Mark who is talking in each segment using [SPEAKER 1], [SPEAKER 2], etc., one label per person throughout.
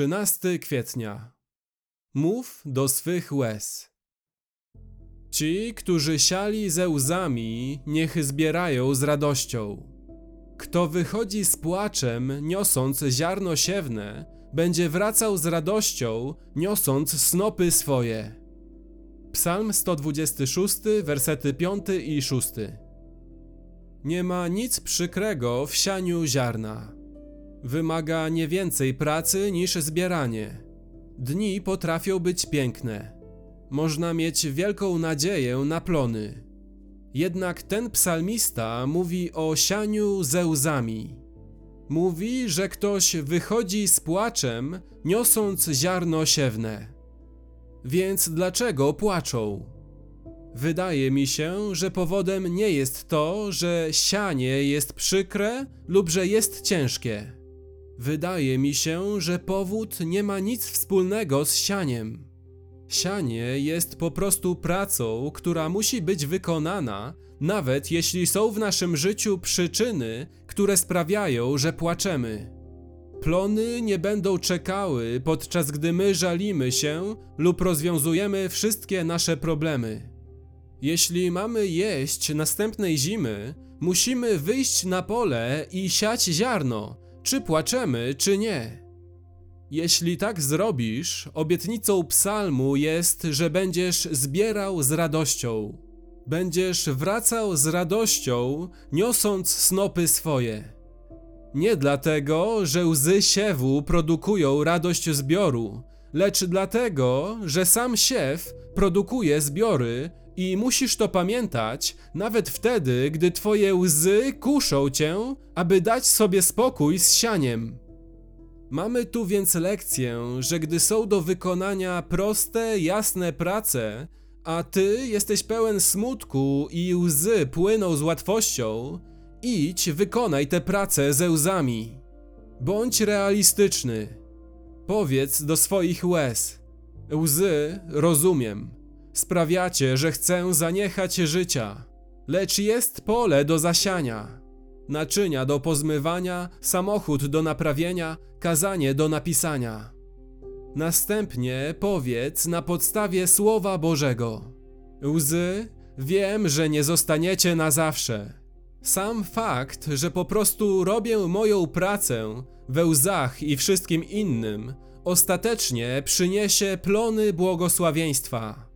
[SPEAKER 1] 13 kwietnia. Mów do swych łez. Ci, którzy siali ze łzami, niech zbierają z radością. Kto wychodzi z płaczem, niosąc ziarno siewne, będzie wracał z radością, niosąc snopy swoje. Psalm 126, wersety 5 i 6. Nie ma nic przykrego w sianiu ziarna. Wymaga nie więcej pracy niż zbieranie. Dni potrafią być piękne. Można mieć wielką nadzieję na plony. Jednak ten psalmista mówi o sianiu ze łzami. Mówi, że ktoś wychodzi z płaczem, niosąc ziarno siewne. Więc dlaczego płaczą? Wydaje mi się, że powodem nie jest to, że sianie jest przykre lub że jest ciężkie. Wydaje mi się, że powód nie ma nic wspólnego z sianiem. Sianie jest po prostu pracą, która musi być wykonana, nawet jeśli są w naszym życiu przyczyny, które sprawiają, że płaczemy. Plony nie będą czekały, podczas gdy my żalimy się lub rozwiązujemy wszystkie nasze problemy. Jeśli mamy jeść następnej zimy, musimy wyjść na pole i siać ziarno, czy płaczemy, czy nie. Jeśli tak zrobisz, obietnicą psalmu jest, że będziesz zbierał z radością. Będziesz wracał z radością, niosąc snopy swoje. Nie dlatego, że łzy siewu produkują radość zbioru, lecz dlatego, że sam siew produkuje zbiory i musisz to pamiętać nawet wtedy, gdy twoje łzy kuszą cię, aby dać sobie spokój z sianiem. Mamy tu więc lekcję, że gdy są do wykonania proste, jasne prace, a ty jesteś pełen smutku i łzy płyną z łatwością, idź, wykonaj te prace ze łzami. Bądź realistyczny. Powiedz do swoich łez: Łzy, rozumiem, sprawiacie, że chcę zaniechać życia, lecz jest pole do zasiania naczynia do pozmywania, samochód do naprawienia, kazanie do napisania. Następnie powiedz na podstawie Słowa Bożego: Łzy, wiem, że nie zostaniecie na zawsze. Sam fakt, że po prostu robię moją pracę we łzach i wszystkim innym, ostatecznie przyniesie plony błogosławieństwa.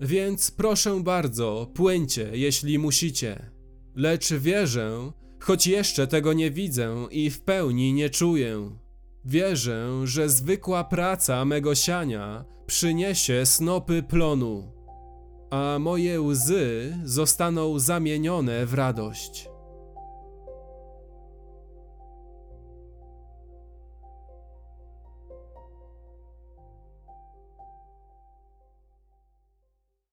[SPEAKER 1] Więc proszę bardzo, płyńcie, jeśli musicie. Lecz wierzę, choć jeszcze tego nie widzę i w pełni nie czuję. Wierzę, że zwykła praca mego siania przyniesie snopy plonu, a moje łzy zostaną zamienione w radość.